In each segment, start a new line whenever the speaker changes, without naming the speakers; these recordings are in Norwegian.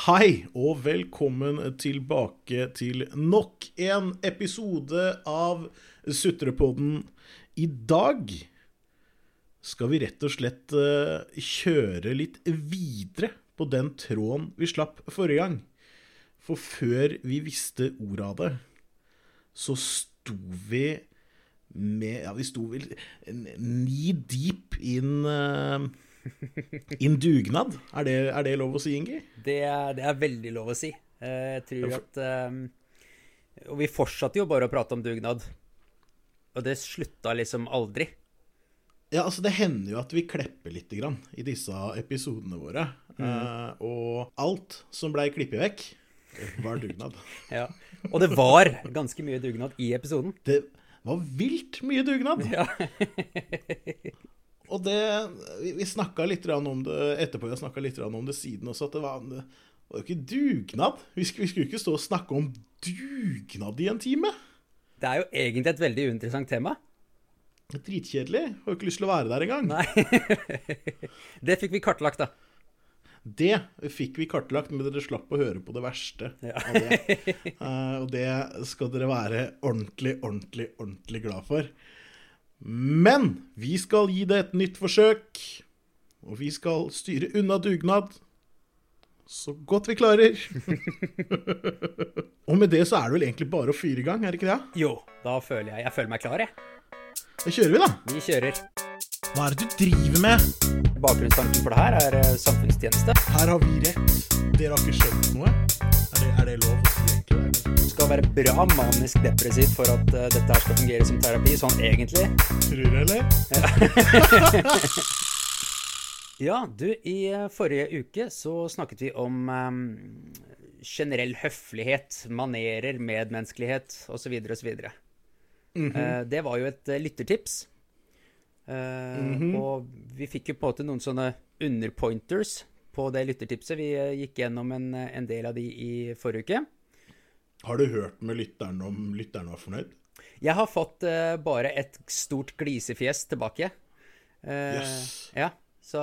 Hei, og velkommen tilbake til nok en episode av Sutrepodden. I dag skal vi rett og slett eh, kjøre litt videre på den tråden vi slapp forrige gang. For før vi visste ordet av det, så sto vi med Ja, vi sto vel ni deep inn uh, In dugnad. Er det, er det, lov å si, Ingi?
Det er, det er veldig lov å si. Eh, jeg tror at um, Og vi fortsatte jo bare å prate om dugnad. Og det slutta liksom aldri.
Ja, altså det hender jo at vi klepper litt grann i disse episodene våre. Mm. Uh, og alt som blei klippet vekk, var dugnad.
ja. Og det var ganske mye dugnad i episoden.
Det var vilt mye dugnad. Ja. og det Vi, vi snakka litt om det etterpå, vi snakka litt om det siden også, at det var, det var jo ikke dugnad. Vi skulle, vi skulle ikke stå og snakke om dugnad i en time.
Det er jo egentlig et veldig uinteressant tema.
Dritkjedelig. Har jo ikke lyst til å være der engang.
Nei. det fikk vi kartlagt, da.
Det fikk vi kartlagt, men dere slapp å høre på det verste ja. av det. Uh, og det skal dere være ordentlig, ordentlig, ordentlig glad for. Men vi skal gi det et nytt forsøk. Og vi skal styre unna dugnad så godt vi klarer. og med det så er det vel egentlig bare å fyre i gang, er det ikke det?
Jo, da føler jeg Jeg føler meg klar, jeg.
Da kjører vi, da.
Vi kjører.
Hva er det du driver med?
Bakgrunnstanken for det her er uh, samfunnstjeneste.
Her har vi rett. Dere har ikke skjønt noe. Er det, er det lov?
Du skal være bra manisk depressivt for at uh, dette her skal fungere som terapi, sånn egentlig.
Tror du, eller? Ja.
Ja, du, i eh, forrige uke så snakket vi om um, generell høflighet, manerer, medmenneskelighet osv. osv. Mm -hmm. uh, det var jo et uh, lyttertips. Uh, mm -hmm. Og vi fikk jo på en måte noen sånne underpointers på det lyttertipset. Vi gikk gjennom en, en, del av de i forrige uke.
Har du hørt med lytteren om lytteren var fornøyd?
Jeg har fått bare et stort glisefjes tilbake.
yes.
Ja. Så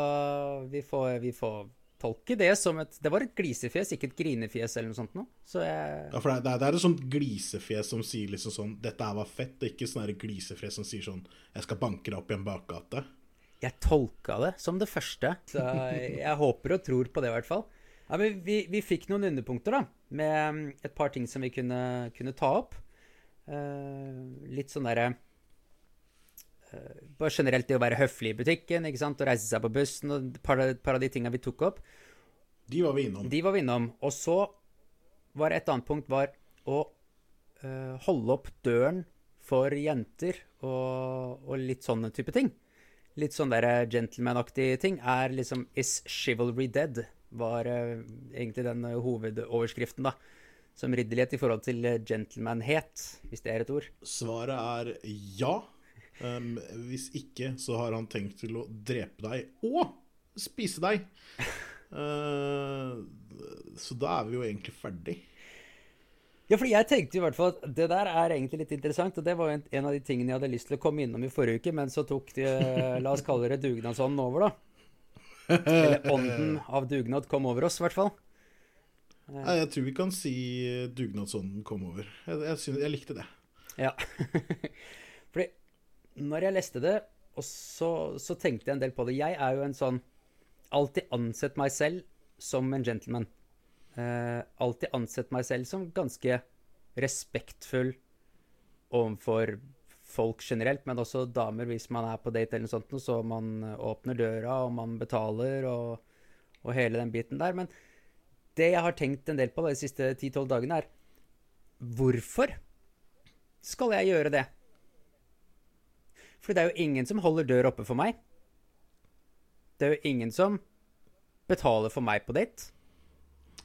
vi får, vi får, tolke det som et Det var et glisefjes, ikke et grinefjes eller noe sånt noe. Så jeg
Ja, for det, er, det er et sånt glisefjes som sier liksom sånn 'Dette her var fett', og ikke sånn glisefjes som sier sånn 'Jeg skal banke deg opp i en bakgate'.
Jeg tolka det som det første, så jeg håper og tror på det, i hvert fall. Ja, men vi, vi fikk noen underpunkter, da, med et par ting som vi kunne, kunne ta opp. Uh, litt sånn derre uh, bare generelt det å være høflig i butikken, ikke sant, og reise seg på bussen, og et par, par, av de tinga vi tok opp.
De var vi innom.
De var vi innom. Og så var et annet punkt var å uh, holde opp døren for jenter og, og, litt sånne type ting. Litt sånn der gentleman-aktige ting er liksom Is chivalry dead? Var uh, egentlig den uh, hovedoverskriften, da. Som ridderlighet i forhold til gentlemanhet, hvis det er et ord.
Svaret er ja. Um, hvis ikke, så har han tenkt til å drepe deg og spise deg. Uh, så da er vi jo egentlig ferdig.
Ja, for jeg tenkte i hvert fall at det der er egentlig litt interessant. Og det var en, en av de tingene jeg hadde lyst til å komme innom i forrige uke, men så tok de, la oss kalle det dugnadsånden over, da. Eller ånden av dugnad kom over oss, i hvert fall.
Nei, jeg tror vi kan si dugnadsånden kom over. Jeg, jeg, synes, jeg likte det.
Ja. Fordi når jeg leste det, og så, så, tenkte jeg en del på det Jeg er jo en sånn Alltid ansett meg selv som en gentleman. Eh, alltid ansett meg selv som ganske respektfull overfor folk generelt, men også damer hvis man er på date eller noe sånt, så man åpner døra, og man betaler, og, og hele den biten der. Men det jeg har tenkt en del på de siste 10-12 dagene, er hvorfor skal jeg gjøre det? For det er jo ingen som holder dør oppe for meg. Det er jo ingen som betaler for meg på date.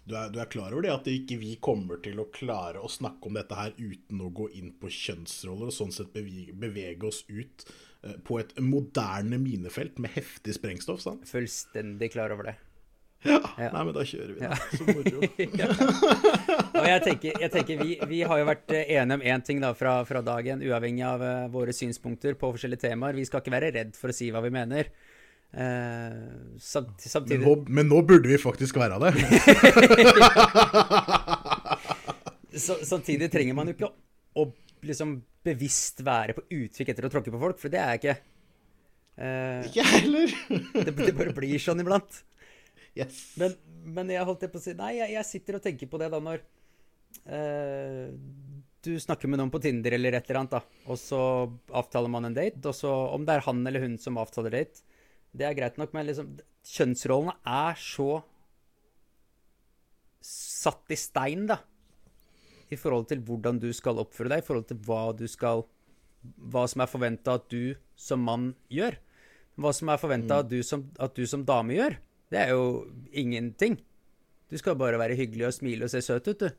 Du er, du er, klar over det at ikke vi kommer til å klare å snakke om dette her uten å gå inn på kjønnsroller og sånn sett bevege, bevege oss ut uh, på et moderne minefelt med heftig sprengstoff? sant?
Fullstendig klar over det.
Ja. ja. Nei, men da kjører vi, da. Ja. Så moro.
ja. jeg tenker, jeg tenker vi, vi, har jo vært eh, enige om én ting da fra, fra dagen, uavhengig av uh, våre synspunkter på forskjellige temaer. Vi skal ikke være redd for å si hva vi mener. Eh, samt,
Men nå, men nå burde vi faktisk være det.
så, Samtidig trenger man jo ikke å liksom bevisst være på utkikk etter å tråkke på folk, for det er jeg ikke. Uh,
Ikke jeg heller.
det, det bare blir sånn iblant.
Yes.
Men, men jeg holdt på å si Nei, jeg, jeg sitter og tenker på det da når uh, du snakker med noen på Tinder eller et eller annet, da, og så avtaler man en date, og så om det er han eller hun som avtaler date, det er greit nok, men liksom Kjønnsrollene er så satt i stein, da, i forhold til hvordan du skal oppføre deg, i forhold til hva du skal Hva som er forventa at du som mann gjør. Hva som er forventa at, du som- at du som dame gjør. Det er jo ingenting. Du skal bare være hyggelig og smile og se søt ut, du.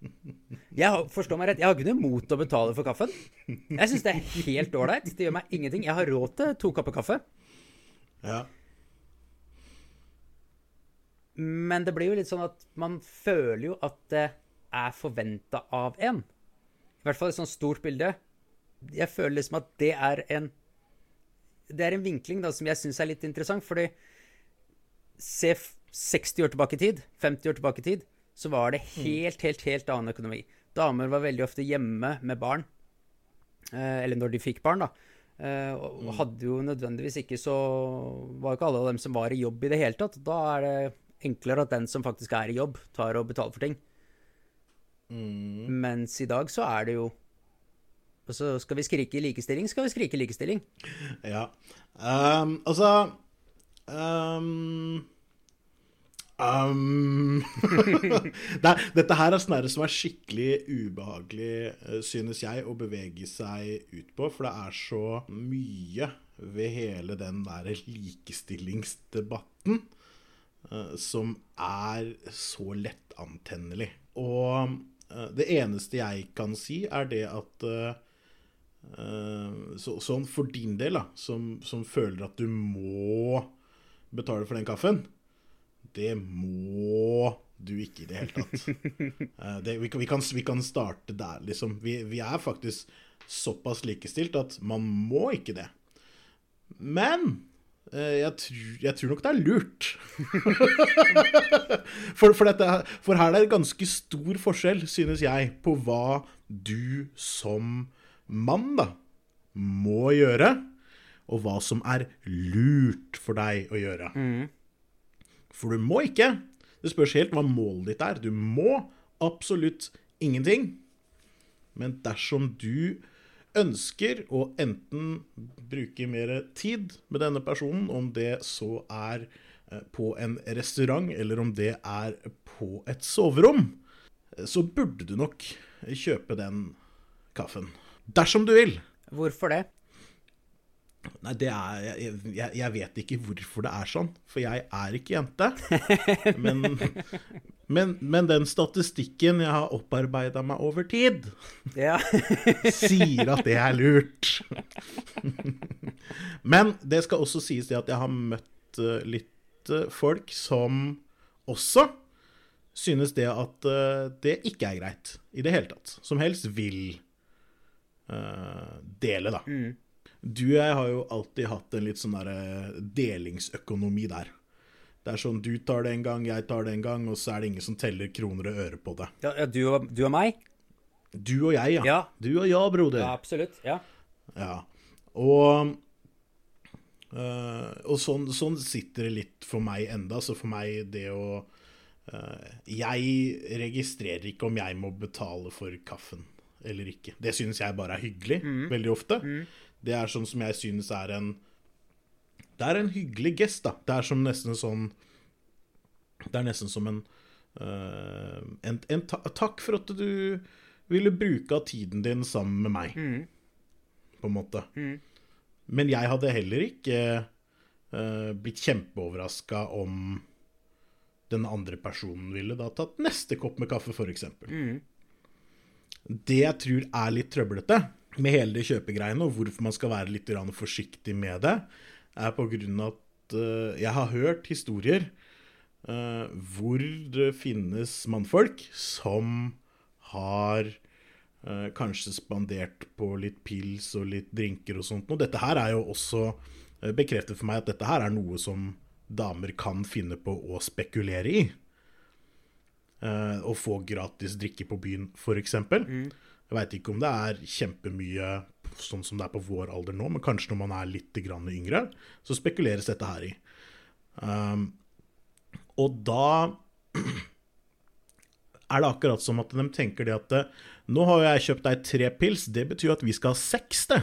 Jeg har, forstå meg rett, jeg har ikke noe imot å betale for kaffen. Jeg syns det er helt ålreit. Det gjør meg ingenting. Jeg har råd til to kopper kaffe.
Ja.
Men det blir jo litt sånn at man føler jo at det er forventa av en. I hvert fall et sånt stort bilde. Jeg føler liksom at det er en Det er en vinkling da som jeg syns er litt interessant, fordi Se 60 år tilbake i tid, 50 år tilbake i tid, så var det helt, helt, helt annen økonomi. Damer var veldig ofte hjemme med barn. Eh, eller når de fikk barn, da. Eh, og hadde jo nødvendigvis ikke så Var jo ikke alle av dem som var i jobb i det hele tatt. Da er det enklere at den som faktisk er i jobb, tar og betaler for ting. Mens i dag så er det jo Altså, skal vi skrike likestilling, skal vi skrike likestilling.
Ja. Um, altså ehm, ehm, det Dette her er snarere som er skikkelig ubehagelig, eh, synes jeg, å bevege seg ut på. For det er så mye ved hele den der likestillingsdebatten uh, som er så lettantennelig. Og uh, det eneste jeg kan si, er det at Eh, så, sånn for din del, da, som, som føler at du må betale for den kaffen, det må du ikke i det hele tatt. Eh, det, vi, kan, vi, kan, vi kan starte der, liksom. Vi, vi er faktisk såpass likestilt at man må ikke det. Men eh, jeg tror, jeg tror nok det er lurt. for, for, dette, for her er det ganske stor forskjell, synes jeg, på hva du som mann da, må gjøre, og hva som er lurt for deg å gjøre. For du må ikke. Det spørs helt hva målet ditt er. Du må absolutt ingenting. Men dersom du ønsker å enten bruke mer tid med denne personen, om det så er eh, på en restaurant eller om det er på et soverom, eh, så burde du nok kjøpe den kaffen. Dersom du vil.
Hvorfor det?
Nei, det er jeg, jeg, jeg vet ikke hvorfor det er sånn, for jeg er ikke jente. Men, men, men den statistikken jeg har opparbeida meg over tid,
Ja.
sier at det er lurt. Men det skal også sies det at jeg har møtt eh, litt eh, folk som også synes det at eh, det ikke er greit i det hele tatt. Som helst vil uh, dele, da. Du og jeg har jo alltid hatt en litt sånn der delingsøkonomi der. Det er sånn du tar det en gang, jeg tar det en gang, og så er det ingen som teller kroner og øre på det.
ja, ja du, og, du og meg?
Du og jeg, ja.
Ja.
Du og ja, broder.
Ja, absolutt. Ja.
Ja. Og, øh, og sånn, sånn sitter det litt for meg enda. Så for meg det å øh, Jeg registrerer ikke om jeg må betale for kaffen eller ikke. Det synes jeg bare er hyggelig, veldig ofte. Det er sånn som jeg synes er en Det er en hyggelig gest, da. Det er som nesten sånn Det er nesten som en uh, en, en ta takk for at du ville bruke av tiden din sammen med meg på en måte. Men jeg hadde heller ikke uh, blitt kjempeoverraska om den andre personen ville da tatt neste kopp med kaffe, f.eks. Mm. Det jeg tror er litt trøblete med hele det kjøpegreiene, og hvorfor man skal være litt forsiktig med det, er på grunn av at eh, jeg har hørt historier eh, hvor det finnes mannfolk som har eh, kanskje spandert på litt pils og litt drinker og sånt. Og dette her er jo også bekreftet for meg at dette her er noe som damer kan finne på å spekulere i. Å få gratis drikke på byen, f.eks.
Mm.
Jeg veit ikke om det er kjempemye sånn som det er på vår alder nå, men kanskje når man er litt grann yngre, så spekuleres dette her i. Um, og da er det akkurat som at de tenker det at eh, nå har jeg kjøpt deg tre pils, det betyr at vi skal ha seks, det.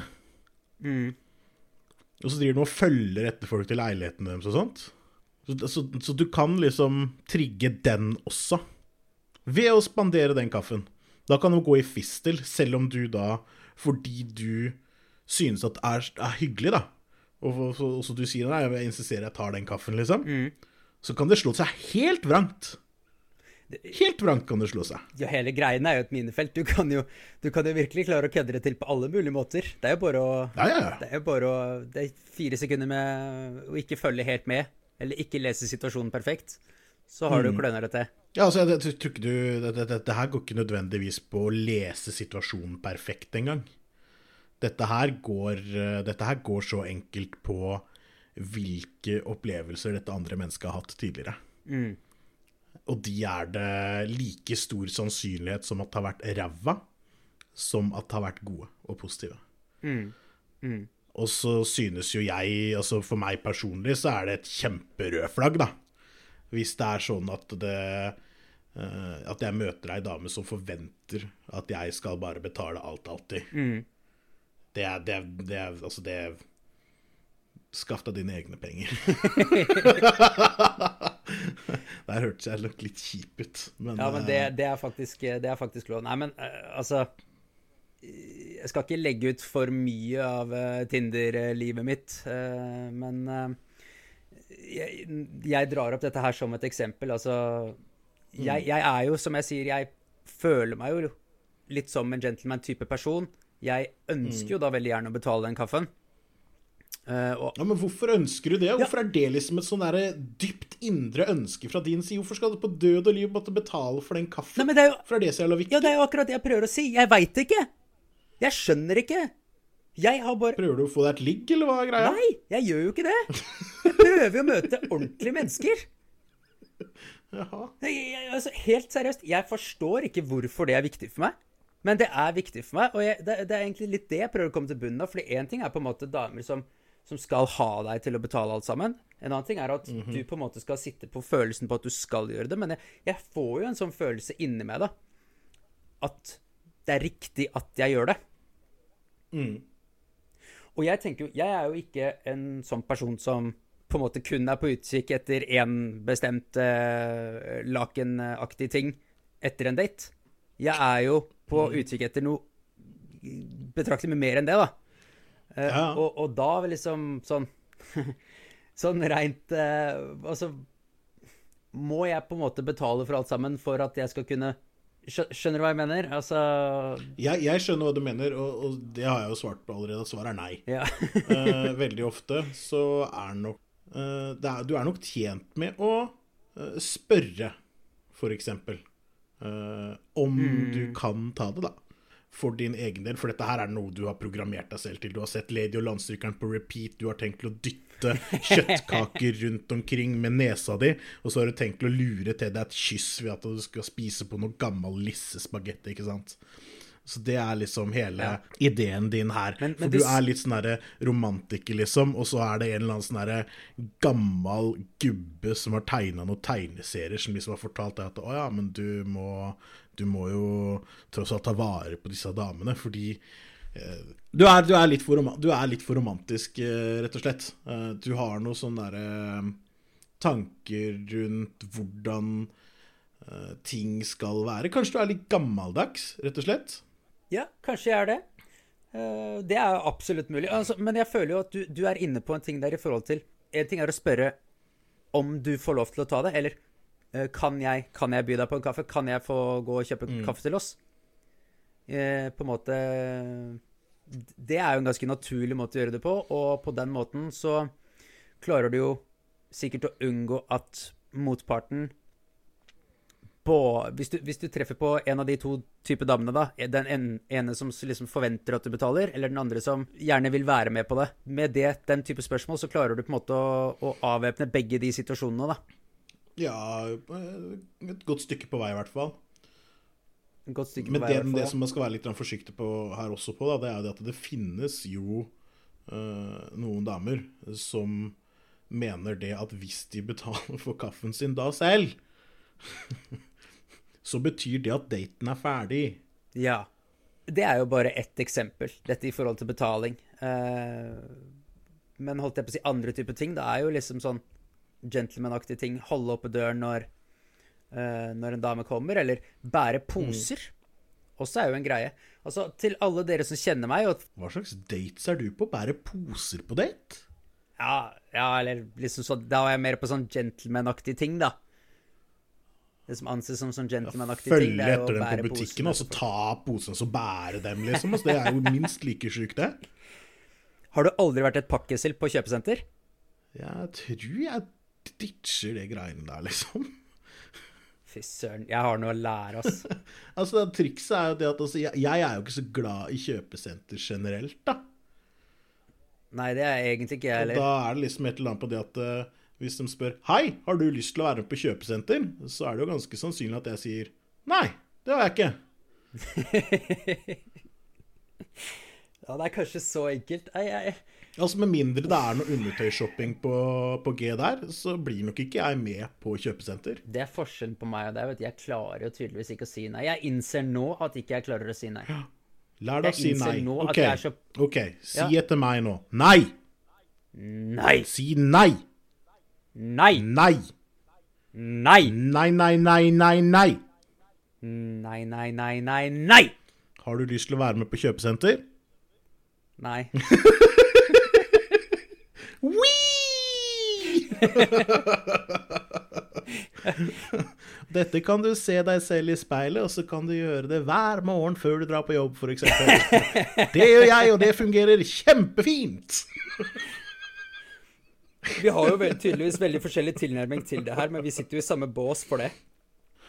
Og så driver de og følger etter folk til leiligheten deres og sånt. Så, så, så du kan liksom trigge den også. Ved å spandere den kaffen. Da kan du gå i fistel, selv om du da, fordi du synes at det er, er hyggelig, da, og, og, så- og så du sier nei, jeg insisterer jeg tar den kaffen, liksom, så kan det slå seg helt vrangt. Helt vrangt kan det slå seg.
Ja, hele greien er jo et minefelt. Du kan jo, du kan jo virkelig klare å kødde det til på alle mulige måter. Det er jo bare å
Ja, ja, ja.
Det er jo bare å Det er fire sekunder med å ikke følge helt med, eller ikke lese situasjonen perfekt, så har du kløna det til.
Ja, altså, jeg, jeg, jeg, du, det, det, det, her går ikke nødvendigvis på å lese situasjonen perfekt engang. Dette her går, eh, dette her går så enkelt på hvilke opplevelser dette andre mennesket har hatt tidligere. Og de er det like stor sannsynlighet som at det har vært ræva, som at det har vært gode og positive. Og så synes jo jeg, altså for meg personlig, så er det et kjemperød flagg, da. Hvis det er sånn at det eh, At jeg møter ei dame som forventer at jeg skal bare betale alt alltid. Det er, det er, det er Altså, det er Skaff deg dine egne penger. Der hørtes jeg nok litt kjip ut, men,
Ja, men det,
eh,
det, er faktisk, det er faktisk lov. Nei, men eh, altså Jeg skal ikke legge ut for mye av eh, Tinder-livet mitt, eh, men eh, jeg, jeg drar opp dette her som et eksempel. Altså jeg, jeg er jo, som jeg sier, jeg føler meg jo litt som en gentleman-type person. Jeg ønsker jo da veldig gjerne å betale den kaffen. Uh, og
Ja, Men hvorfor ønsker du det? Hvorfor er det liksom et sånn dypt indre ønske fra din side? Hvorfor skal du på død og liv måtte betale for den kaffen?
Nei, men det er jo
er det som er viktig?
Ja, det er jo akkurat det jeg prøver å si. Jeg veit ikke. Jeg skjønner ikke. Jeg har bare
Prøver du å få deg et ligg, eller hva er greia?
Nei, jeg gjør jo ikke det. Jeg prøver jo å møte ordentlige mennesker.
Jaha.
Jeg, jeg, altså, helt seriøst, jeg forstår ikke hvorfor det er viktig for meg. Men det er viktig for meg, og jeg, det, det er egentlig litt det jeg prøver å komme til bunnen av. Fordi én ting er på en måte damer som, som skal ha deg til å betale alt sammen. En annen ting er at du på en måte skal sitte på følelsen på at du skal gjøre det. Men jeg, jeg får jo en sånn følelse inni meg, da. At det er riktig at jeg gjør det. Og jeg tenker jo Jeg er jo ikke en sånn person som på en måte kun er på utkikk etter én bestemt uh, lakenaktig ting etter en date. Jeg er jo på utkikk etter noe betraktelig med mer enn det, da. Eh,
Ja.
og, og da liksom sånn Sånn reint eh, Altså Må jeg på en måte betale for alt sammen for at jeg skal kunne Skjønner du hva jeg mener? Altså
Jeg, jeg skjønner hva du mener, og, og det har jeg jo svart på allerede. Svaret er nei.
Ja.
uh, veldig ofte så er nok uh, er, Du er nok tjent med å uh, spørre, for eksempel, om om du kan ta det, da. For din egen del, for dette her er noe du har programmert deg selv til. Du har sett Lady og Landstrykeren på repeat, du har tenkt til å dytte kjøttkaker rundt omkring med nesa di, og så har du tenkt til å lure til deg et kyss ved at du skal spise på noe gammel lissespagetti, ikke sant. Så det er liksom hele ideen din her.
Men- men
For du
det
er litt sånn derre romantiker, liksom, og så er det en eller annen sånn derre gammel gubbe som har tegna noen tegneserier, som liksom har fortalt deg at å ja, men du må, du må jo tross alt ta vare på disse damene, fordi eh, du, er, du, er du er litt for romantisk, eh, rett og slett. Eh, du har noen sånne derre tanker rundt hvordan eh, ting skal være. Kanskje du er litt gammeldags, rett og slett?
Ja, kanskje jeg er det. Eh, det er absolutt mulig. Altså, men jeg føler jo at du, du er inne på en ting der i forhold til En ting er å spørre om du får lov til å ta det, eller eh, kan jeg, kan jeg by deg på en kaffe? Kan jeg få gå og kjøpe kaffe til oss? Eh, på en måte Det er jo en ganske naturlig måte å gjøre det på, og på den måten så klarer du jo sikkert å unngå at motparten på hvis du, hvis du treffer på en av de to typer damene, da, den ene som liksom forventer at du betaler, eller den andre som gjerne vil være med på det, med det, den type spørsmål, så klarer du på en måte å, å avvæpne begge de situasjonene, da.
Ja, et godt stykke på vei, i hvert fall.
Et godt stykke
Men
på vei, i hvert fall,
det som man skal være litt forsiktig på her også på, da, det er jo det at det finnes jo øh, noen damer som mener det at hvis de betaler for kaffen sin da selv, så betyr det at daten er ferdig.
Ja. Det er jo bare ett eksempel, dette i forhold til betaling. Eh, men holdt jeg på å si andre typer ting, det er jo liksom sånn gentleman-aktige ting. Holde oppe døren når, eh, når en dame kommer, eller bære poser. Også er jo en greie. Altså, til alle dere som kjenner meg, og
Hva slags dates er du på? Bære poser på date?
ja, ja, eller liksom sånn Da var jeg mer på sånn gentleman-aktige ting, da. Det som anses som sånn gentleman-aktige ting,
Følge
er
etter dem på butikken og så ta posene og bære dem, liksom. Altså, det er jo minst like sjukt, det.
Har du aldri vært et pakkesel på kjøpesenter?
Jeg tror jeg ditcher det greiene der, liksom.
Fy søren, jeg har noe å lære, ass.
Altså, Trikset er jo det at altså, jeg, jeg er jo ikke så glad i kjøpesenter generelt, da.
Nei, det er egentlig ikke jeg heller.
da er det liksom et eller annet på det at eh, hvis de spør Hei, har du lyst til å være med på kjøpesenter? Så er det jo ganske sannsynlig at jeg sier Nei, det har jeg ikke.
Ja, det er kanskje så enkelt. Ei, ei.
Altså Med mindre det er noe undertøyshopping på, på G der, så blir nok ikke jeg med på kjøpesenter.
Det er forskjellen på meg og deg. vet du. Jeg klarer jo tydeligvis ikke å si nei. Jeg innser nå at ikke jeg klarer å si nei.
Lær deg å si nei.
nå at jeg er så-
ok, si
Ja.
etter meg nå. Nei!
Nei!
Si nei!
Nei!
Nei!
Nei!
Nei, nei, nei, nei, nei!
Nei, nei, nei, nei, nei!
Har du lyst til å være med på kjøpesenter?
Nei.
Dette kan du se deg selv i speilet, og så kan du gjøre det hver morgen før du drar på jobb, f.eks. Det gjør jeg, og det fungerer kjempefint.
Vi har jo tydeligvis veldig forskjellig tilnærming til det her, men vi sitter jo i samme bås for det.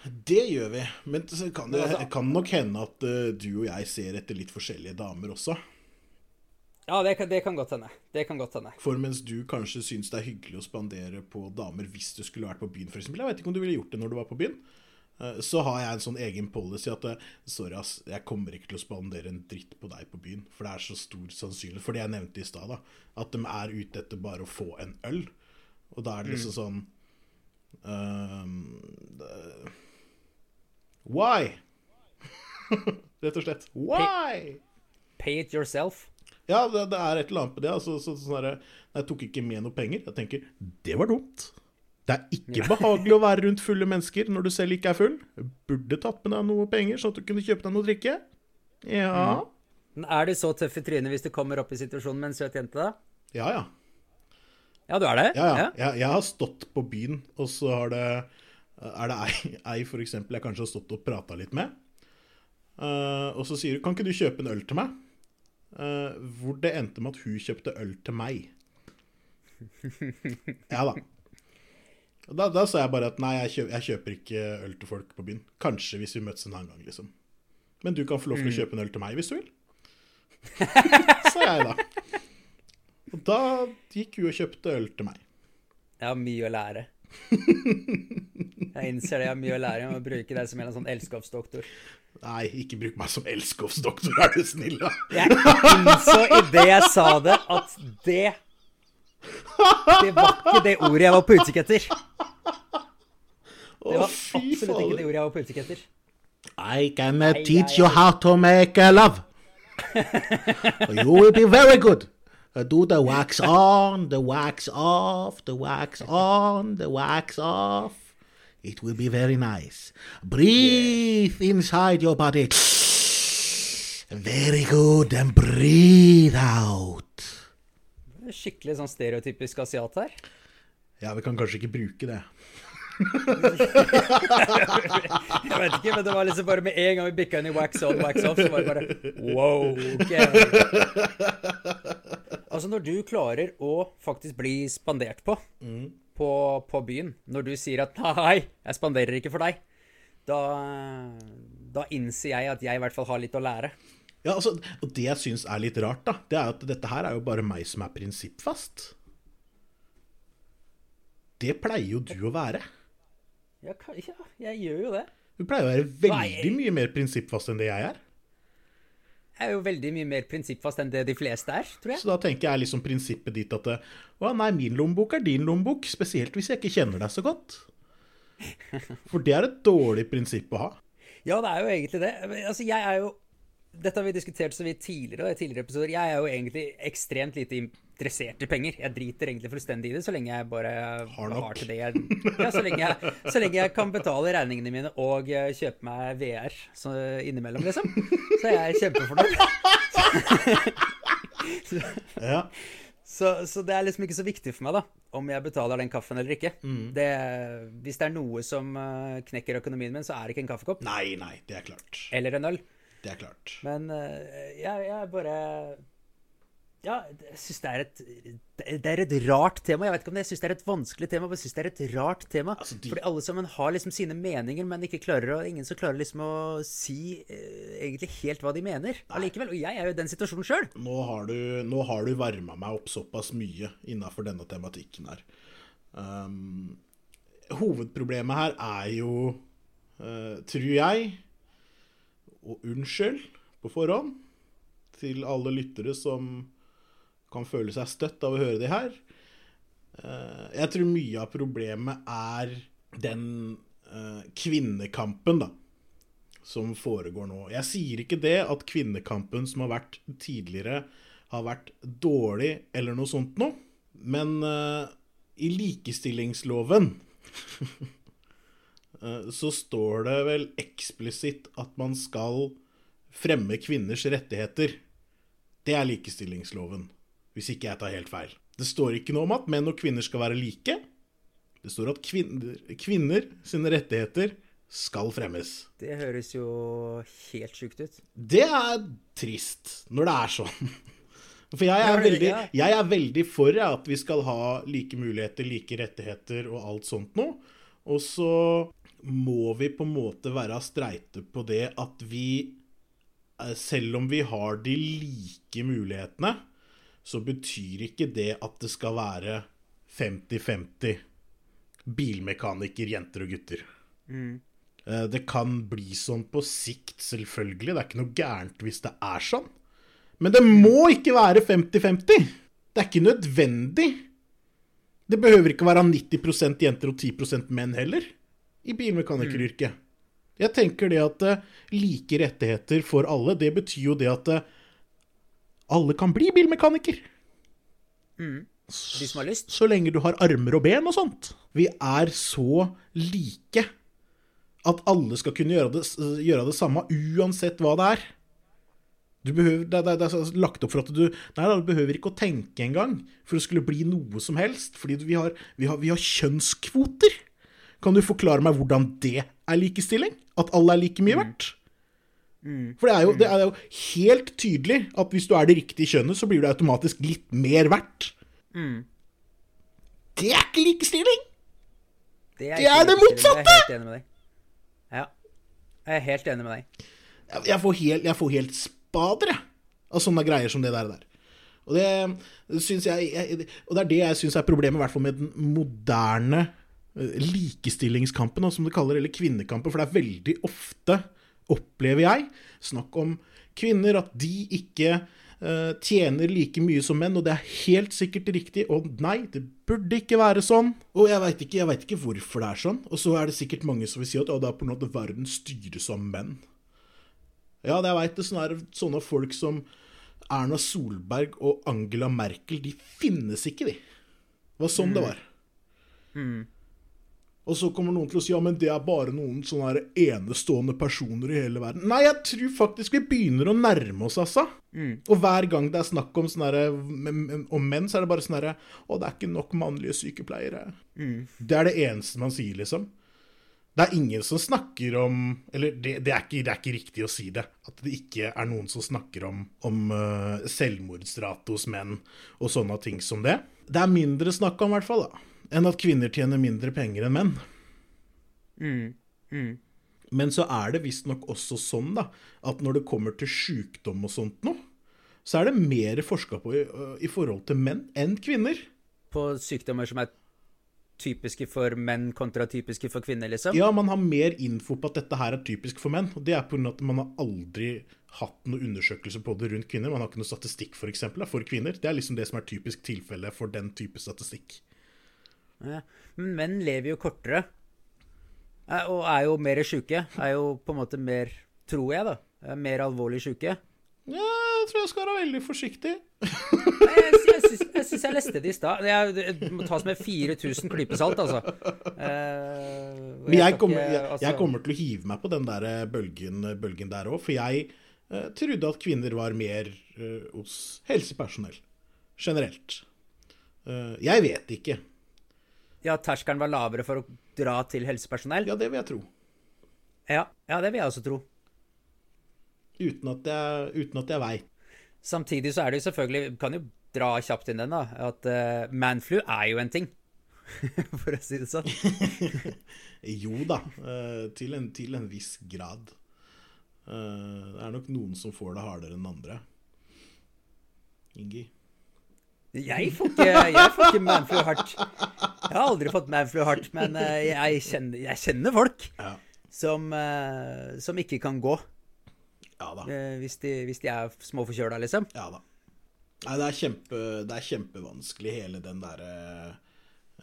Det gjør vi. Men så kan det kan nok hende at eh, du og jeg ser etter litt forskjellige damer også.
Ja, det kan, det. Det kan godt hende.
For mens du kanskje syns det er hyggelig å spandere på damer hvis du skulle vært på byen, f.eks. Jeg vet ikke om du ville gjort det når du var på byen. Eh, Så har jeg en sånn egen policy at eh, sorry, ass, jeg kommer ikke til å spandere en dritt på deg på byen. For det er så stor sannsynlighet for det jeg nevnte i stad. At de er ute etter bare å få en øl. Og da er det liksom sånn um, det- Why? Rett og slett. Why?
Pay it yourself.
Ja, det, det er et eller annet på det. Altså, så, sånn der, jeg tok ikke med noe penger. Jeg tenker det var dumt. Det er ikke behagelig å være rundt fulle mennesker når du selv ikke er full. Burde tatt med deg noe penger, sånn at du kunne kjøpe deg noe å drikke. Ja.
Mm. er du så tøff i trynet hvis du kommer opp i situasjonen med en søt jente, da?
Ja, ja.
Ja, du er det?
ja, ja. Jeg, jeg har stått på byen, og så har det, er det ei, ei for eksempel, jeg kanskje har stått og prata litt med. uh, og så sier hun 'Kan ikke du kjøpe en øl til meg?' Uh, hvor det endte med at hun kjøpte øl til meg. Ja da. Da, da sa jeg bare at nei, jeg kjøper, jeg kjøper ikke øl til folk på byen. Kanskje hvis vi møtes en annen gang, liksom. Men du kan få lov til å kjøpe en øl til meg hvis du vil. sa jeg da. Og da gikk hun og kjøpte øl til meg.
Jeg har mye å lære. Jeg innser det, jeg har mye å lære. Jeg må bruke deg som en sånn elskovsdoktor.
Nei, ikke bruk meg som elskovsdoktor, er du snill, da.
Jeg innså idet jeg sa det, at det Det var ikke det ordet jeg var på utkikk etter. Det var absolutt ikke det ordet jeg var på utkikk etter.
I can uh, teach you how to make uh, love. you will be very good. Uh, do the wax on, the wax off, the wax on, the wax off. It will be very nice. Breathe inside your body. Very good, and breathe out.
Skikkelig sånn stereotypisk asiat her.
Ja, vi kan kanskje ikke bruke det.
Jeg vet ikke, men det var liksom bare med en gang vi bikka inn i wax on, wax off, så var det bare wow. ok. Altså, når du klarer å faktisk bli spandert på, på på byen, når du sier at nei, jeg spanderer ikke for deg, da, da innser jeg at jeg i hvert fall har litt å lære.
Ja, altså, og Det jeg syns er litt rart, da, det er at dette her er jo bare meg som er prinsippfast. Det pleier jo du å være.
Ja, ja jeg gjør jo det.
Du pleier å være veldig mye mer prinsippfast enn det jeg er.
Jeg er jo veldig mye mer prinsippfast enn det de fleste er, tror jeg.
Så da tenker jeg liksom prinsippet ditt at det, å nei, min lommebok er din lommebok, spesielt hvis jeg ikke kjenner deg så godt. For det er et dårlig prinsipp å ha.
Ja, det er jo egentlig det. Altså, jeg er jo Dette har vi diskutert så vidt tidligere, og i tidligere episoder. Jeg er jo egentlig ekstremt lite interessert i penger. Jeg driter egentlig fullstendig i det, så lenge jeg bare
Har har
til det jeg Ja, så lenge jeg, så lenge jeg kan betale regningene mine og eh, kjøpe meg VR så innimellom, liksom. Så er jeg kjempefornøyd.
Ja.
Så, så det er liksom ikke så viktig for meg, da, om jeg betaler den kaffen eller ikke. Det, hvis det er noe som eh, knekker økonomien min, så er det ikke en kaffekopp.
Nei, nei, det er klart.
Eller en øl.
Det er klart.
Men eh, jeg, jeg bare Ja, jeg syns det et Det er et rart tema. Jeg vet ikke om det, jeg syns det er et vanskelig tema, men jeg syns det er et rart tema.
Altså, de-
Fordi alle sammen har liksom sine meninger, men ikke klarer å, ingen som klarer liksom å si eh, egentlig helt hva de mener allikevel. Og jeg er jo i den situasjonen sjøl.
Nå har du, nå har du varma meg opp såpass mye innafor denne tematikken her. Um, hovedproblemet her er jo, uh, tror jeg, og unnskyld på forhånd til alle lyttere som kan føle seg støtt av å høre det her. Eh, jeg tror mye av problemet er den eh, kvinnekampen, da som foregår nå. Jeg sier ikke det at kvinnekampen som har vært tidligere, har vært dårlig eller noe sånt noe, men eh, i likestillingsloven så står det vel eksplisitt at man skal fremme kvinners rettigheter. Det er likestillingsloven, hvis ikke jeg tar helt feil. Det står ikke noe om at menn og kvinner skal være like. Det står at kvinner, kvinner sine rettigheter skal fremmes.
Det høres jo helt sjukt ut.
Det er trist når det er sånn. For jeg er, veldig, jeg er veldig for at vi skal ha like muligheter, like rettigheter og alt sånt noe. Og så må vi på en måte være streite på det at vi, eh, selv om vi har de like mulighetene, så betyr ikke det at det skal være 50-50 bilmekaniker, jenter og gutter. Mm. Det kan bli sånn på sikt, selvfølgelig. Det er ikke noe gærent hvis det er sånn. Men det må ikke være 50-50. Det er ikke nødvendig. Det behøver ikke være 90% jenter og 10% menn heller i bilmekanikeryrket. Jeg tenker det at eh, like rettigheter for alle, det betyr jo det at eh, alle kan bli bilmekaniker.
De som har lyst.
Så lenge du har armer og ben og sånt. Vi er så like at alle skal kunne gjøre det, gjøre det samme uansett hva det er. Du behøver, det, det, det er lagt opp for at du Nei, du behøver ikke å tenke engang for å skulle bli noe som helst. Fordi vi har, vi, har, vi har kjønnskvoter. Kan du forklare meg hvordan det er likestilling? At alle er like mye verdt? For det er, jo, det er jo helt tydelig at hvis du er det riktige kjønnet, så blir du automatisk litt mer verdt. Det er ikke likestilling!
Det
Det er det motsatte!
Jeg er helt enig med deg. Ja. Jeg er helt enig med deg.
Jeg- Jeg får helt, jeg får helt spader, jeg, av sånne greier som det der. der. Og det syns jeg, jeg Og det er det jeg syns er problemet, i hvert fall med den moderne eh, likestillingskampen, som de kaller, eller kvinnekampen. For det er veldig ofte, opplever jeg, snakk om kvinner, at de ikke eh, tjener like mye som menn, og det er helt sikkert riktig. Og nei, det burde ikke være sånn. Og jeg veit ikke, vet ikke hvorfor det er sånn. Og så er det sikkert mange som vil si at å, det er på en måte verden styres av menn. Ja, det jeg veit det. Sånne, sånne folk som Erna Solberg og Angela Merkel, de finnes ikke, de. Det var sånn det var. Og så kommer noen til å si ja, men det er bare noen sånne enestående personer i hele verden. Nei, jeg tror faktisk vi begynner å nærme oss, altså. Og hver gang det er snakk om, sånne om menn, så er det bare sånn herre Å, det er ikke nok mannlige sykepleiere. Det er det eneste man sier, liksom. Det er ingen som snakker om Eller det, det, er, ikke, det er ikke riktig å si det. At det ikke er noen som snakker om, om uh, selvmordsrate hos menn og sånne ting som det. Det er mindre snakk om, i hvert fall, da, enn at kvinner tjener mindre penger enn menn. Men så er det visstnok også sånn da, at når det kommer til sjukdom og sånt noe, så er det mer forska på i, i forhold til menn enn kvinner.
På sykdommer som er typiske for menn kontra typiske for kvinner, liksom?
Ja, man har mer info på at dette her er typisk for menn. Og det er pga. at man har aldri hatt noen undersøkelser på det rundt kvinner. Man har ikke noe statistikk for, eksempel, for kvinner. Det er liksom det som er typisk tilfelle for den type statistikk.
Ja. Men menn lever jo kortere. Eh, og er jo mer sjuke. Er jo på en måte mer, tror jeg, da, er mer alvorlig sjuke.
Ja, jeg tror jeg skal være veldig forsiktig.
Jeg, jeg, jeg syns jeg leste det i stad. Det må tas med 4000 klyper salt, altså.
Eh, Men jeg kommer, jeg, altså... jeg kommer, til å hive meg på den der bølgen, bølgen der òg, for jeg eh, trodde at kvinner var mer eh, hos helsepersonell generelt. Eh, jeg vet ikke.
Ja, terskelen var lavere for å dra til helsepersonell?
Ja, det vil jeg tro.
Ja, ja det vil jeg også tro.
Uten at jeg, uten at jeg veit.
Samtidig så er det jo selvfølgelig Kan jo dra kjapt inn den, da. At uh, manflu er jo en ting. For å si det sånn.
jo da. Uh, til, en, til, en, viss grad. Uh, det er nok noen som får det hardere enn andre. Ingi?
Jeg får ikke, jeg får ikke manflu hardt. Jeg har aldri fått manflu hardt, men jeg kjenner, jeg kjenner folk ja. som, som ikke kan gå.
Ja da.
Eh, hvis, de, hvis de er småforkjøla, liksom.
Ja da. Nei, det er, kjempe, det er kjempevanskelig, hele den derre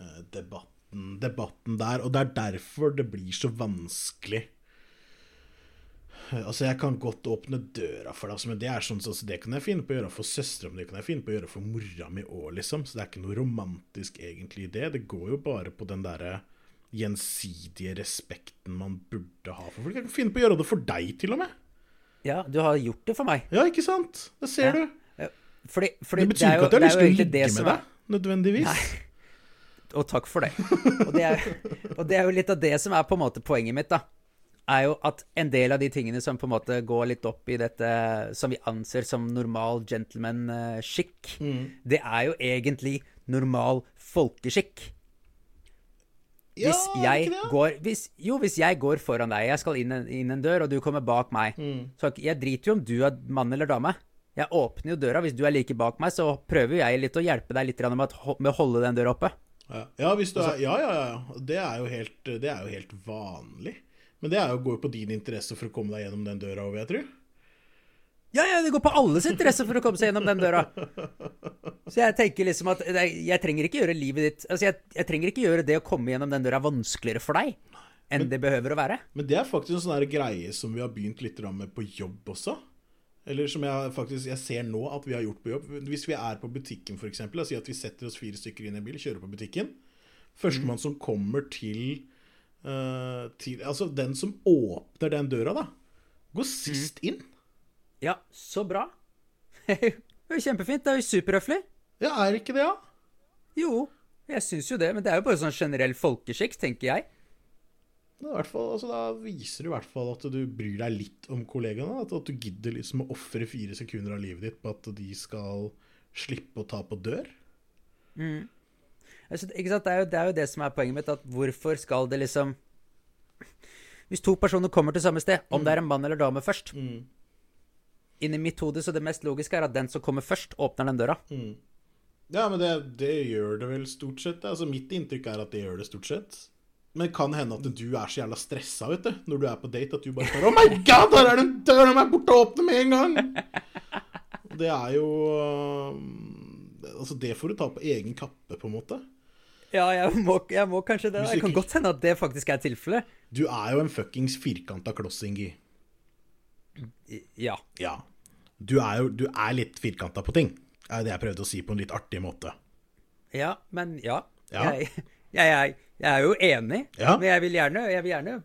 uh, debatten, debatten der. Og det er derfor det blir så vanskelig. Altså, Jeg kan godt åpne døra for deg, altså, men det er sånn, altså, det kan jeg finne på å gjøre for søstera mi, det kan jeg finne på å gjøre for mora mi òg, liksom. Så det er ikke noe romantisk egentlig i det. Det går jo bare på den derre gjensidige respekten man burde ha for folk. Jeg kan finne på å gjøre det for deg, til og med.
Ja, du har gjort det for meg.
Ja, ikke sant? Det ser ja. du.
Fordi, fordi
det betyr ikke at jeg har lyst til å ligge med deg, nødvendigvis. Nei.
Og takk for det. Og det, er, og det, er, jo litt av det som er på en måte poenget mitt, da. Er jo at en del av de tingene som på en måte går litt opp i dette som vi anser som normal gentleman-skikk, mm. det er jo egentlig normal folkeskikk. Hvis ja, jeg går hvis, Jo, hvis jeg går foran deg, jeg skal inn en, inn en dør, og du kommer bak meg mm. Så jeg driter jo om du er mann eller dame. Jeg åpner jo døra. Hvis du er like bak meg, så prøver jeg litt å hjelpe deg litt med, å holde den døra oppe.
Ja, ja, er, ja, ja, ja. Det er, helt, det er jo helt vanlig. Men det er jo, går jo på din interesse for å komme deg gjennom den døra vil jeg tro.
Ja, ja, det går på alles interesse for å komme seg gjennom den døra. Så jeg tenker liksom at jeg trenger ikke gjøre livet ditt Altså, jeg, jeg trenger ikke gjøre det å komme gjennom den døra vanskeligere for deg enn men, det behøver å være.
Men det er faktisk en sånn greie som vi har begynt litt med på jobb også. Eller som jeg faktisk jeg ser nå at vi har gjort på jobb. Hvis vi er på butikken, f.eks. La oss si at vi setter oss fire stykker inn i en bil, kjører på butikken. Førstemann mm. som kommer til, uh, til Altså, den som åpner den døra, da, går sist mm. inn.
Ja, så bra. det er jo kjempefint. Det er jo superhøflig.
Ja, er ikke det, ja?
Jo, jeg syns jo det. Men det er jo bare sånn generell folkeskikk, tenker jeg.
Fall, altså, da viser du i hvert fall at du bryr deg litt om kollegaene. At, at du gidder liksom å ofre fire sekunder av livet ditt på at de skal slippe å ta på dør.
Mm. Altså, ikke sant? Det er, jo, det er, jo, det som er poenget mitt. At hvorfor skal det liksom Hvis to personer kommer til samme sted, om mm. det er en mann eller dame først, mm inni mitt hode så det mest logiske er at den som kommer først, åpner den døra. Mm.
Ja, men det, det, gjør det vel stort sett. Altså, mitt inntrykk er at det gjør det stort sett. Men det kan hende at du er så jævla stressa vet du, når du er på date, at du bare spør Oh my god, der er den døra mi borte! Åpne med en gang! Det er jo Altså, det får du ta på egen kappe, på en måte.
Ja, jeg må, jeg må kanskje det. Det kan godt hende at det faktisk er tilfellet.
Du er jo en fuckings firkanta kloss, Ingi.
Ja.
ja du er jo du er litt firkanta på ting. Det er det jeg prøvde å si på en litt artig måte.
Ja, men ja. ja. Jeg, jeg, jeg, jeg, er jo enig, ja. men jeg vil gjerne, vil gjerne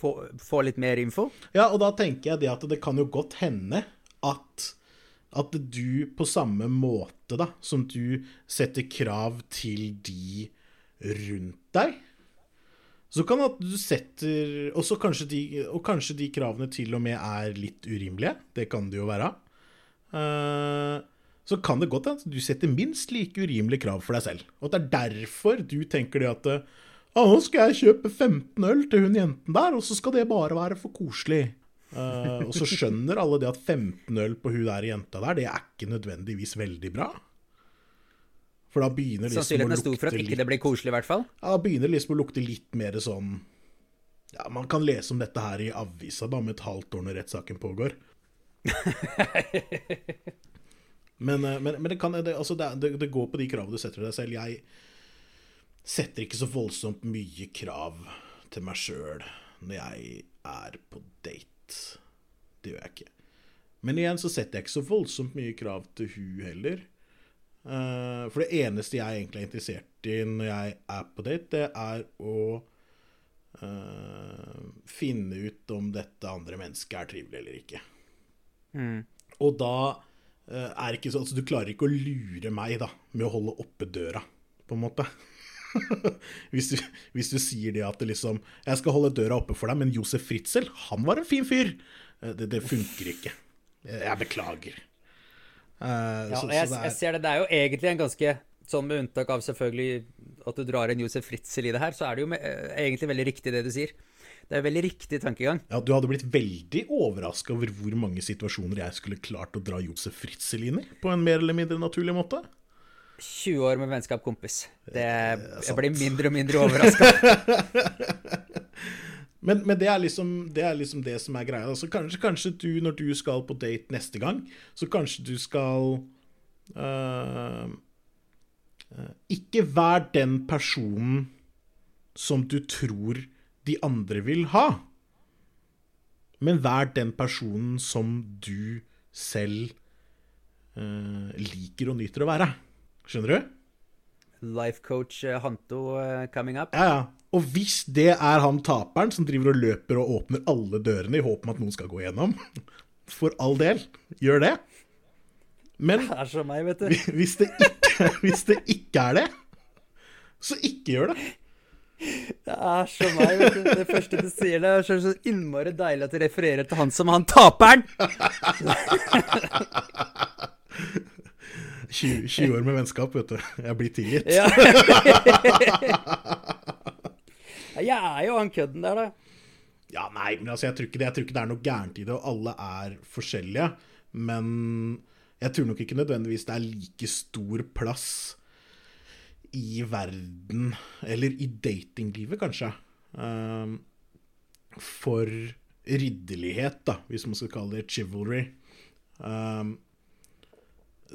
få, få, litt mer info.
Ja, og da tenker jeg det at det kan jo godt hende at at du på samme måte da, som du setter krav til de rundt deg, så kan at du setter Og kanskje, de, og kanskje de kravene til og med er litt urimelige. Det kan det jo være. Eh, så kan det godt hende at du setter minst like urimelige krav for deg selv. Og at det er derfor du tenker det at ah, 'Nå skal jeg kjøpe 15 øl til hun jenten der, og så skal det bare være for koselig'. Uh, og så skjønner alle det at 15 øl på hun der jenta der, det er ikke nødvendigvis veldig bra. For da begynner liksom å
lukte stor for at ikke det blir koselig, i hvert fall.
ja, Da begynner det liksom å lukte litt mer sånn Ja, man kan lese om dette her i avisa da, med et halvt år når rettssaken pågår. men, eh, men, men det, kan, det, altså det, det, går på de kravene du setter deg selv. Jeg setter ikke så voldsomt mye krav til meg sjøl når jeg er på date. Det gjør jeg ikke. Men igjen så setter jeg ikke så voldsomt mye krav til hun heller. Eh, for det eneste jeg egentlig er interessert i når jeg er på date, det er å eh, finne ut om dette andre mennesket er trivelig eller ikke. Og da eh, er ikke så, altså Du klarer ikke å lure meg da med å holde oppe døra, på en måte. hvis, du, hvis du sier det at det liksom Jeg skal holde døra oppe for deg, men Josef Fritzel, han var en fin fyr. Eh, Det, det funker ikke. Jeg jeg beklager. Uh,
Ja,
så-
jeg,
så det er-
jeg ser det. Det er jo egentlig en ganske Sånn med unntak av selvfølgelig at du drar en Josef Fritzel i det her, så er det jo med, egentlig veldig riktig det du sier. Det er veldig riktig tankegang.
Ja, Du hadde blitt veldig overraska over hvor mange situasjoner jeg skulle klart å dra Josef Fritzel inn i, på en mer eller mindre naturlig måte.
20 år med vennskap, kompis. Det,
sant.
jeg blir mindre og mindre overraska.
Men, men det, er liksom, det er liksom det som er greia. Altså, kanskje, kanskje du, når du skal på date neste gang, så kanskje du skal uh, Ikke vær den personen som du tror de andre vil ha. Men vær den personen som du selv øh, liker og nyter å være. Skjønner du?
Life coach eh, Hanto eh, coming up.
Ja, ja. Og hvis det er han taperen som driver og løper og åpner alle dørene i håp om at noen skal gå gjennom, for all del, gjør det. Men
Det er som meg, vet du.
hvis det ikke, hvis det ikke er det, så ikke gjør det.
Det er så meg. Det første du sier, det er så, så innmari deilig at du refererer til han som han taperen.
20, 20 år med vennskap, vet du. Jeg blir tilgitt.
Ja. Jeg er jo han kødden der, da.
Ja, nei, men altså, jeg tror, ikke det, jeg tror ikke det er noe gærent i det, og alle er forskjellige. Men jeg tror nok ikke nødvendigvis det er like stor plass i verden, eller i datinglivet, kanskje, ehm, for ridderlighet, da, hvis man skal kalle det chivalry, ehm,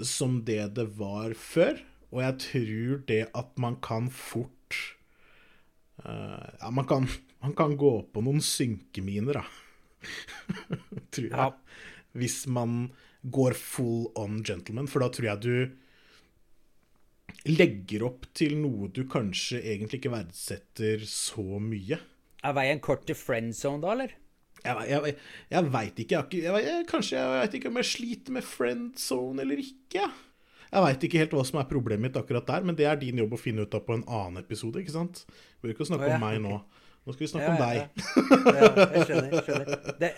som det det var før. Og jeg tror det at man kan fort Eh, ja, man kan, man kan gå på noen synkeminer, da. tror jeg.
Ja.
Hvis man går full on gentleman, for da tror jeg du legger opp til noe du kanskje egentlig ikke verdsetter så mye.
Er veien kort til friendzone, da, eller?
Jeg, jeg, jeg veit ikke. Jeg, jeg, kanskje jeg veit ikke om jeg sliter med friend zone eller ikke. Jeg veit ikke helt hva som er problemet mitt akkurat der, men det er din jobb å finne ut av på en annen episode, ikke sant? Vi bør ikke snakke
oh, ja.
om meg nå. Nå skal vi snakke
Ja,
om
ja,
deg.
ja. Ja, jeg skjønner. jeg skjønner. Det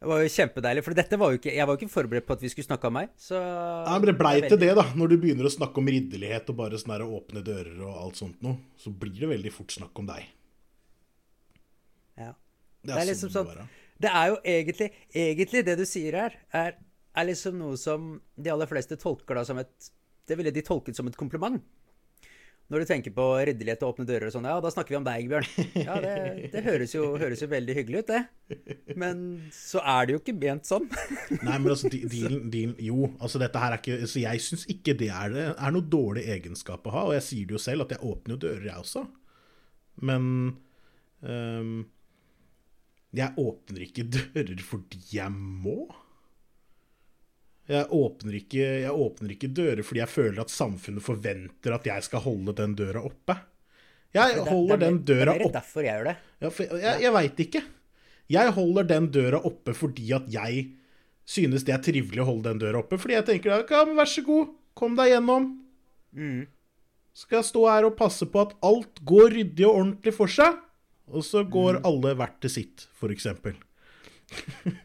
var jo kjempedeilig, for dette var jo ikke Jeg var jo ikke forberedt på at vi skulle snakke om meg, så
Nei, men det blei
er
til det, da. Når du begynner å snakke om ridderlighet og bare sånne åpne dører og alt sånt noe, så blir det veldig fort snakk om deg.
Ja.
Det
Det er
er,
liksom
sånn
sånn
det.
Det er jo egentlig Egentlig det du sier her, er, er liksom noe som de aller fleste tolker da som et Det ville de tolket som et kompliment. Når du tenker på ryddelighet og åpne dører og sånn, ja, da snakker vi om deg, Bjørn. Ja, det, det høres, jo, høres jo veldig hyggelig ut, det. Men så er det jo ikke ment sånn.
Nei, men altså, dealen, dealen Jo, altså dette her er ikke Så jeg syns ikke det er, det er noe dårlig egenskap å ha, og jeg sier det jo selv, at jeg åpner jo dører, jeg også. Men um, jeg åpner ikke dører fordi jeg må. Jeg åpner, ikke, jeg åpner ikke dører fordi jeg føler at samfunnet forventer at jeg skal holde den døra oppe. Jeg holder
er
den døra oppe
Det er derfor jeg gjør det.
for jeg jeg veit ikke. Jeg holder den døra oppe fordi at jeg synes det er trivelig å holde den døra oppe. Fordi jeg tenker ja, men vær så god, kom deg gjennom.
Mm.
Skal jeg stå her og passe på at alt går ryddig og ordentlig for seg? Og så går
Mm.
alle hvert til sitt, for eksempel.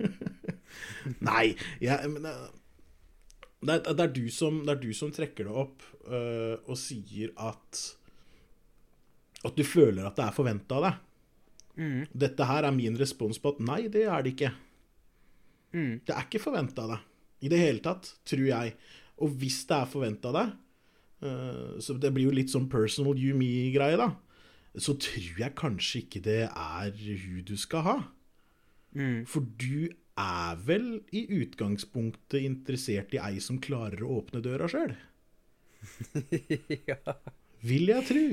Nei, jeg, men eh, det, er, det, er du som, det er du som trekker det opp uh, og sier at At du føler at det er forventa av deg. Dette her er min respons på at nei, det er det ikke. Det er ikke forventa av deg i det hele tatt, tror jeg. Og hvis det er forventa av deg, uh, så det blir jo litt sånn personal you me-greie, da, så tror jeg kanskje ikke det er hun du skal ha. For du er vel i utgangspunktet interessert i ei som klarer å åpne døra sjøl?
ja.
Vil jeg tru.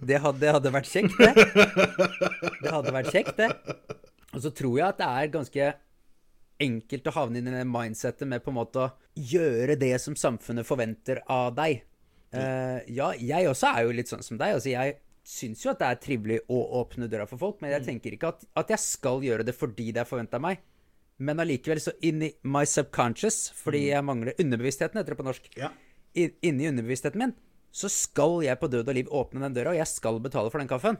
Det hadde, det hadde vært kjekt, det. Det hadde vært kjekt, det. Og så tror jeg at det er ganske enkelt å havne inn i det mindsettet med på en måte å gjøre det som samfunnet forventer av deg. Uh, ja, jeg også er jo litt sånn som deg. Altså, jeg syns jo at det er trivelig å åpne døra for folk, men jeg tenker ikke at, at jeg skal gjøre det fordi det er forventa meg. Men allikevel, så inni my subconscious, fordi jeg mangler underbevisstheten, heter det på norsk,
Ja.
inni underbevisstheten min, så skal jeg på død og liv åpne den døra, og jeg skal betale for den kaffen.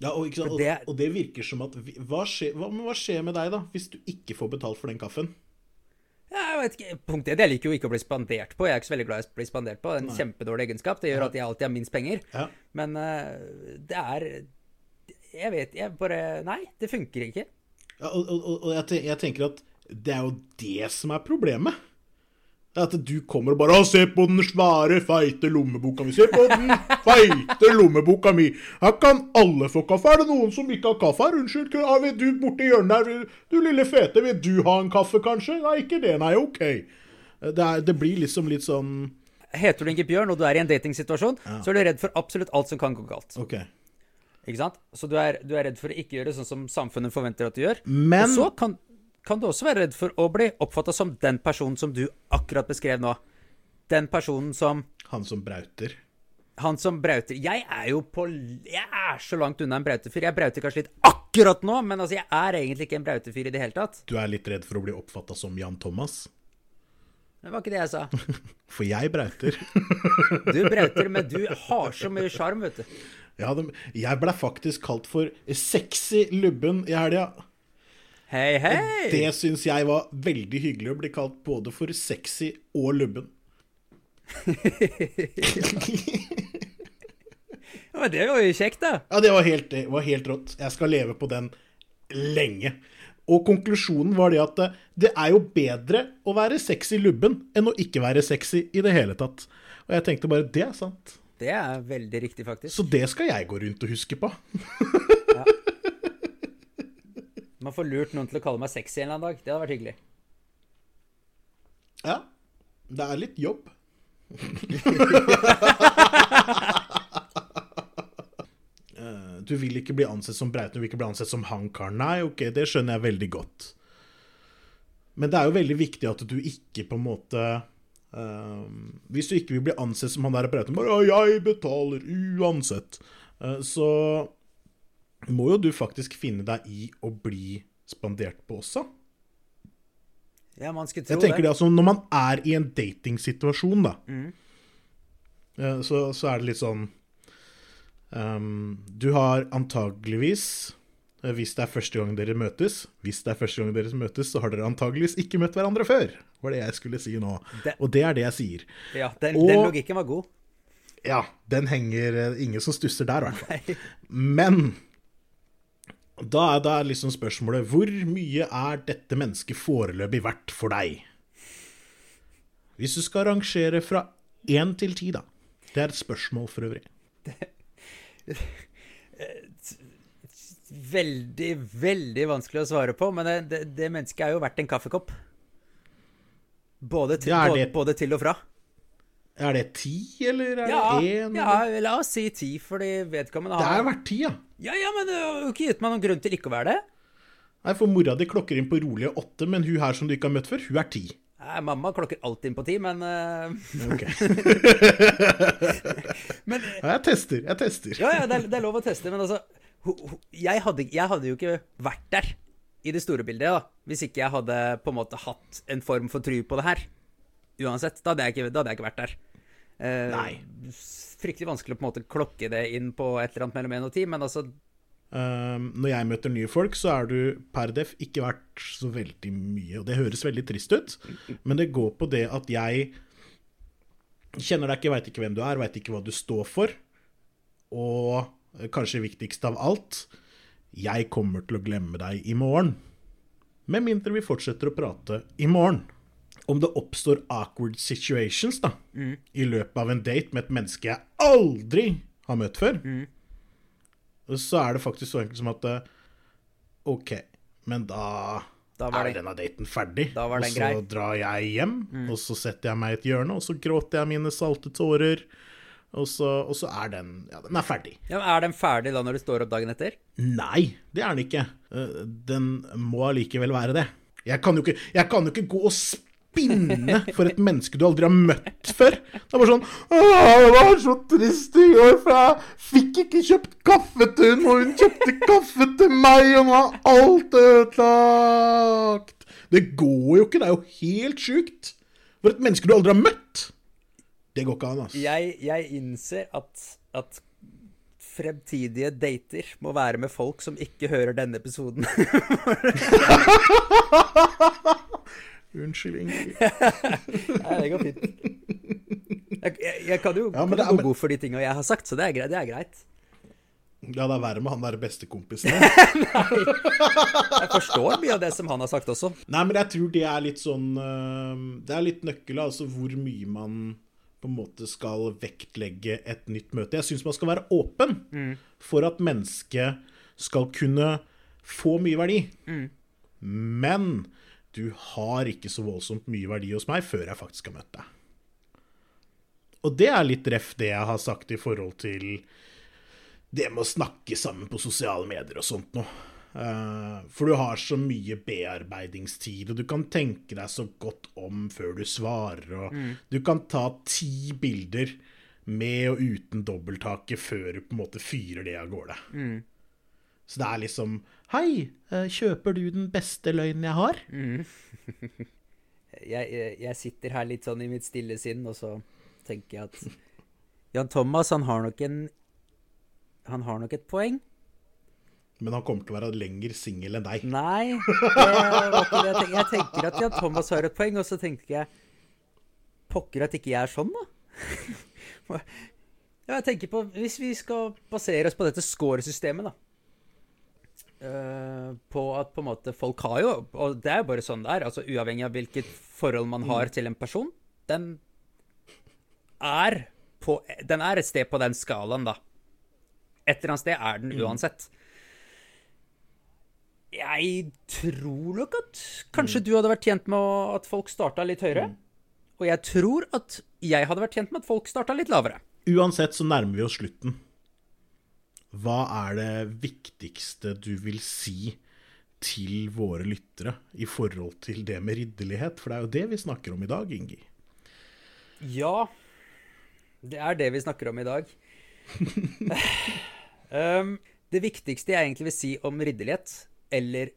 Ja, og, sant?
Det-
og, det virker som at hva skjer, hva, hva skjer med deg, da, hvis du ikke får betalt for den kaffen?
Ja, Jeg vet ikke, Punkt 1. Jeg liker jo ikke å bli spandert på. Jeg er ikke så veldig glad i å bli spandert på. Det er En kjempedårlig egenskap. Det gjør at jeg alltid har minst penger.
Ja.
Men uh, det er Jeg vet Jeg bare Nei, det funker ikke.
Ja, og og, og jeg, jeg tenker at det er jo det som er problemet. At du kommer og bare «Å, 'Se på den svære, feite lommeboka mi'. 'Se på den feite lommeboka mi'. Her kan alle få kaffe. Er det noen som ikke har kaffe her? Unnskyld, ah, vil du borti hjørnet der, du lille fete, vil du ha en kaffe, kanskje? Nei, ikke det. Nei, OK. Det, er, det blir liksom litt sånn
Heter du ikke Bjørn, og du er i en datingsituasjon, så er du redd for absolutt alt som kan gå galt.
OK.
Ikke sant? Så du er, du er redd for å ikke gjøre sånn som samfunnet forventer at du gjør.
Men
Og så kan, kan du også være redd for å bli oppfatta som den personen som du akkurat beskrev nå. Den personen som
han som brauter
Han som brauter Jeg er jo på Jeg er så langt unna en brautefyr. Jeg brauter kanskje litt akkurat nå, men altså, jeg er egentlig ikke en brautefyr i det hele tatt.
Du er litt redd for å bli oppfatta som Jan Thomas?
Det var ikke det jeg sa.
For jeg brauter.
Du brauter, men du har så mye sjarm, vet du.
Ja, de, jeg ble faktisk kalt for sexy lubben i helga.
Hei, hei!
Det syns jeg var veldig hyggelig å bli kalt både for sexy og lubben.
Ja, men det var jo kjekt, da.
Ja, det var helt, det var helt rått. Jeg skal leve på den lenge. Og konklusjonen var det at eh, det er jo bedre å være sexy lubben enn å ikke være sexy i det hele tatt. Og jeg tenkte bare det er sant.
Det er veldig riktig, faktisk.
Så det skal jeg gå rundt og huske på.
Man får lurt noen til å kalle meg sexy en eller annen dag. Det hadde vært hyggelig.
Ja. Det er litt jobb. Eh, Du vil ikke bli ansett som Breiten, du vil ikke bli ansett som hankaren. Nei, ok, det skjønner jeg veldig godt. Men det er jo veldig viktig at du ikke på en måte eh, Hvis du ikke vil bli ansett som han der Brauten, bare «Ja, 'jeg betaler uansett', uh, så må jo du faktisk finne deg i å bli spandert på også.
Ja, man skulle tro
Jeg tenker
det.
det altså, Når man er i en datingsituasjon, da, eh, så, så er det litt sånn um, Du har antageligvis, hvis det er første gang dere møtes Hvis det er første gang dere møtes, så har dere antageligvis ikke møtt hverandre før. var det jeg skulle si nå.
Det-
Og det er det jeg sier.
Ja, den,
Og-
den logikken var god.
Ja, den henger eh, Ingen som stusser der, i hvert fall. Men da er, da er liksom spørsmålet Hvor mye er dette mennesket foreløpig verdt for deg? Hvis du skal rangere fra én til ti, da. Det er et spørsmål for øvrig.
Veldig, veldig vanskelig å svare på, men det, det, det mennesket er jo verdt en kaffekopp. Både til,
Ja,
både,
det-
både til og fra.
Er det ti, eller er
Ja,
det én?
ja, la oss si ti, fordi vedkommende
Det
har
er verdt ti, ja.
Ja, ja, men det har jo ikke gitt meg noen grunn til ikke å være det.
Nei, For mora di klokker inn på rolige åtte, men hun her som du ikke har møtt før, hun er ti.
Nei, mamma klokker alltid inn på ti, men eh,
Ok.
Men
jeg tester. Jeg tester.
Ja, ja, det er, det er lov å teste, men altså jeg hadde, jeg hadde jo ikke vært der i det store bildet, da, hvis ikke jeg hadde på en måte hatt en form for tru på det her. Uansett. Da hadde jeg ikke, hadde jeg ikke vært der. Eh,
Nei.
Fryktelig vanskelig å på en måte klokke det inn på et eller annet mellom én og ti, men altså
Um, når jeg møter nye folk, så er du per def ikke verdt så veldig mye. Og det høres veldig trist ut, men det går på det at jeg kjenner deg ikke, veit ikke hvem du er, veit ikke hva du står for. Og kanskje viktigst av alt jeg kommer til å glemme deg i morgen. Med mindre vi fortsetter å prate i morgen. Om det oppstår awkward situations da, i løpet av en date med et menneske jeg aldri har møtt før, så er det faktisk så enkelt som at eh, OK, men da,
Da var
er
det-
denne daten ferdig. Og så
grei. Mm.
drar jeg hjem, og så setter jeg meg i et hjørne, og så gråter jeg mine salte tårer. Og så, og så er den Ja, den er ferdig.
Ja, men er den ferdig da når du står opp dagen etter?
Nei, det er den ikke. Eh, Den må allikevel være det. Jeg kan jo ikke, jeg kan jo ikke gå og spinne for et menneske du aldri har møtt før. Det er bare sånn Åh, det var så trist i går, for jeg fikk ikke kjøpt kaffe til hun, og hun kjøpte kaffe til meg, og nå er alt ødelagt. Det går jo ikke, det er jo helt sjukt. For et menneske du aldri har møtt. Det går ikke an, altså.
Jeg, jeg innser at, at fremtidige dater må være med folk som ikke hører denne episoden.
Unnskyld, Ingrid.
Nei, det går fint. Jeg, jeg, jeg kan jo
Ja, men
kan
det
gå god for de tinga jeg har sagt, så det er greit. Det er greit.
Ja, det er verre med han der bestekompisen.
Jeg forstår mye av det som han har sagt også.
Nei, men jeg tror det er litt sånn Det er litt nøkkelen, altså hvor mye man på en måte skal vektlegge et nytt møte. Jeg syns man skal være åpen for at mennesket skal kunne få mye verdi. Men du har ikke så voldsomt mye verdi hos meg før jeg faktisk har møtt deg. Og det er litt ref det jeg har sagt i forhold til det med å snakke sammen på sosiale medier og sånt noe. Eh, for du har så mye bearbeidingstid, og du kan tenke deg så godt om før du svarer, og du kan ta ti bilder med og uten dobbelttaket før du på en måte fyrer det av gårde. Så det er liksom Hei, eh, kjøper du den beste løgnen jeg har?
Jeg, jeg, jeg sitter her litt sånn i mitt stille sinn, og så tenker jeg at Jan Thomas, han har nok en Han har nok et poeng.
Men han kommer til å være lenger singel enn deg.
Nei. Jeg jeg tenker at Jan Thomas har et poeng, og så tenker jeg Pokker at ikke jeg er sånn, da. Ja, jeg tenker på Hvis vi skal basere oss på dette score-systemet, da. eh, på at på en måte folk har jo Og det er jo bare sånn det er, altså uavhengig av hvilket forhold man har til en person. Den er på Den er et sted på den skalaen, da. Et eller annet sted er den uansett. Jeg tror nok at kanskje du hadde vært tjent med at folk starta litt høyere. Og jeg tror at jeg hadde vært tjent med at folk starta litt lavere.
Uansett så nærmer vi oss slutten. Hva er det viktigste du vil si til våre lyttere i forhold til det med ridderlighet? For det er jo det vi snakker om i dag, Ingi.
Ja, det er det vi snakker om i dag. um, det viktigste jeg egentlig vil si om ridderlighet, eller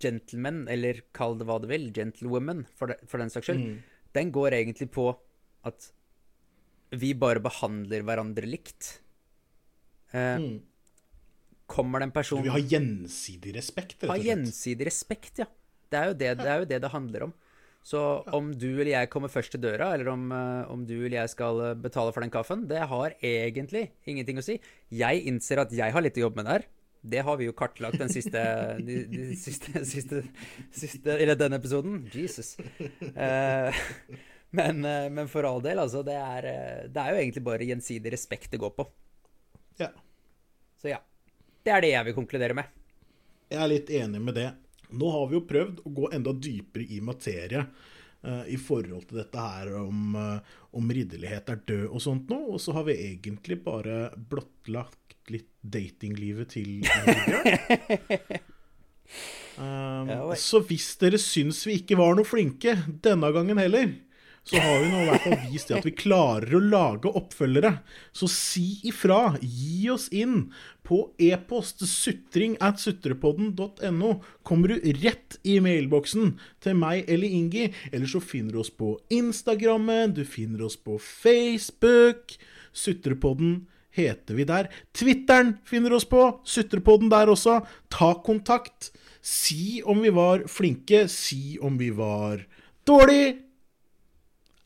gentleman, eller kall det hva du vil, gentlewoman, for, for den saks skyld, den går egentlig på at vi bare behandler hverandre likt. Eh, Kommer det en person
Vi har gjensidig respekt, rett og slett.
gjensidig respekt, ja. Det er, jo det, det er jo det det handler om. Så om du eller jeg kommer først til døra, eller om, eh, om du eller jeg skal eh, betale for den kaffen, det har egentlig ingenting å si. Jeg innser at jeg har litt å jobbe med der. Det har vi jo kartlagt den siste, de, de siste, siste, siste Eller denne episoden. Jesus. Eh, men, eh, men for all del, altså. Det er, eh, det er jo egentlig bare gjensidig respekt det går på.
Ja.
Så ja. Det er det jeg vil konkludere med.
Jeg er litt enig med det. Nå har vi jo prøvd å gå enda dypere i materie i forhold til dette her om, eh, om ridderlighet er død og sånt nå, og så har vi egentlig bare blottlagt litt datinglivet til Ingebjørn. Um, så hvis dere syns vi ikke var noe flinke denne gangen heller, så har vi nå i hvert fall vist det at vi klarer å lage oppfølgere. Så si ifra. Gi oss inn på e-post sutring at sutrepodden.no. Kommer du rett i mailboksen til meg eller Ingi, eller så finner du oss på Instagrammen, du finner oss på Facebook. Sutrepodden heter vi der. Twitteren finner oss på. Sutrepodden der også. Ta kontakt. Si om vi var flinke, si om vi var dårlige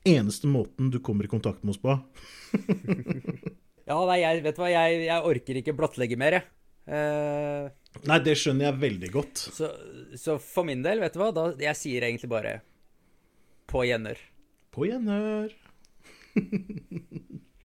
eneste måten du kommer i kontakt med oss på.
Ja, nei, jeg, vet du hva, jeg, jeg orker ikke blottlegge mer, jeg. Uh,
Nei, det skjønner jeg veldig godt.
så, så for min del, vet du hva, da, jeg sier egentlig bare på gjenhør.
På gjenhør.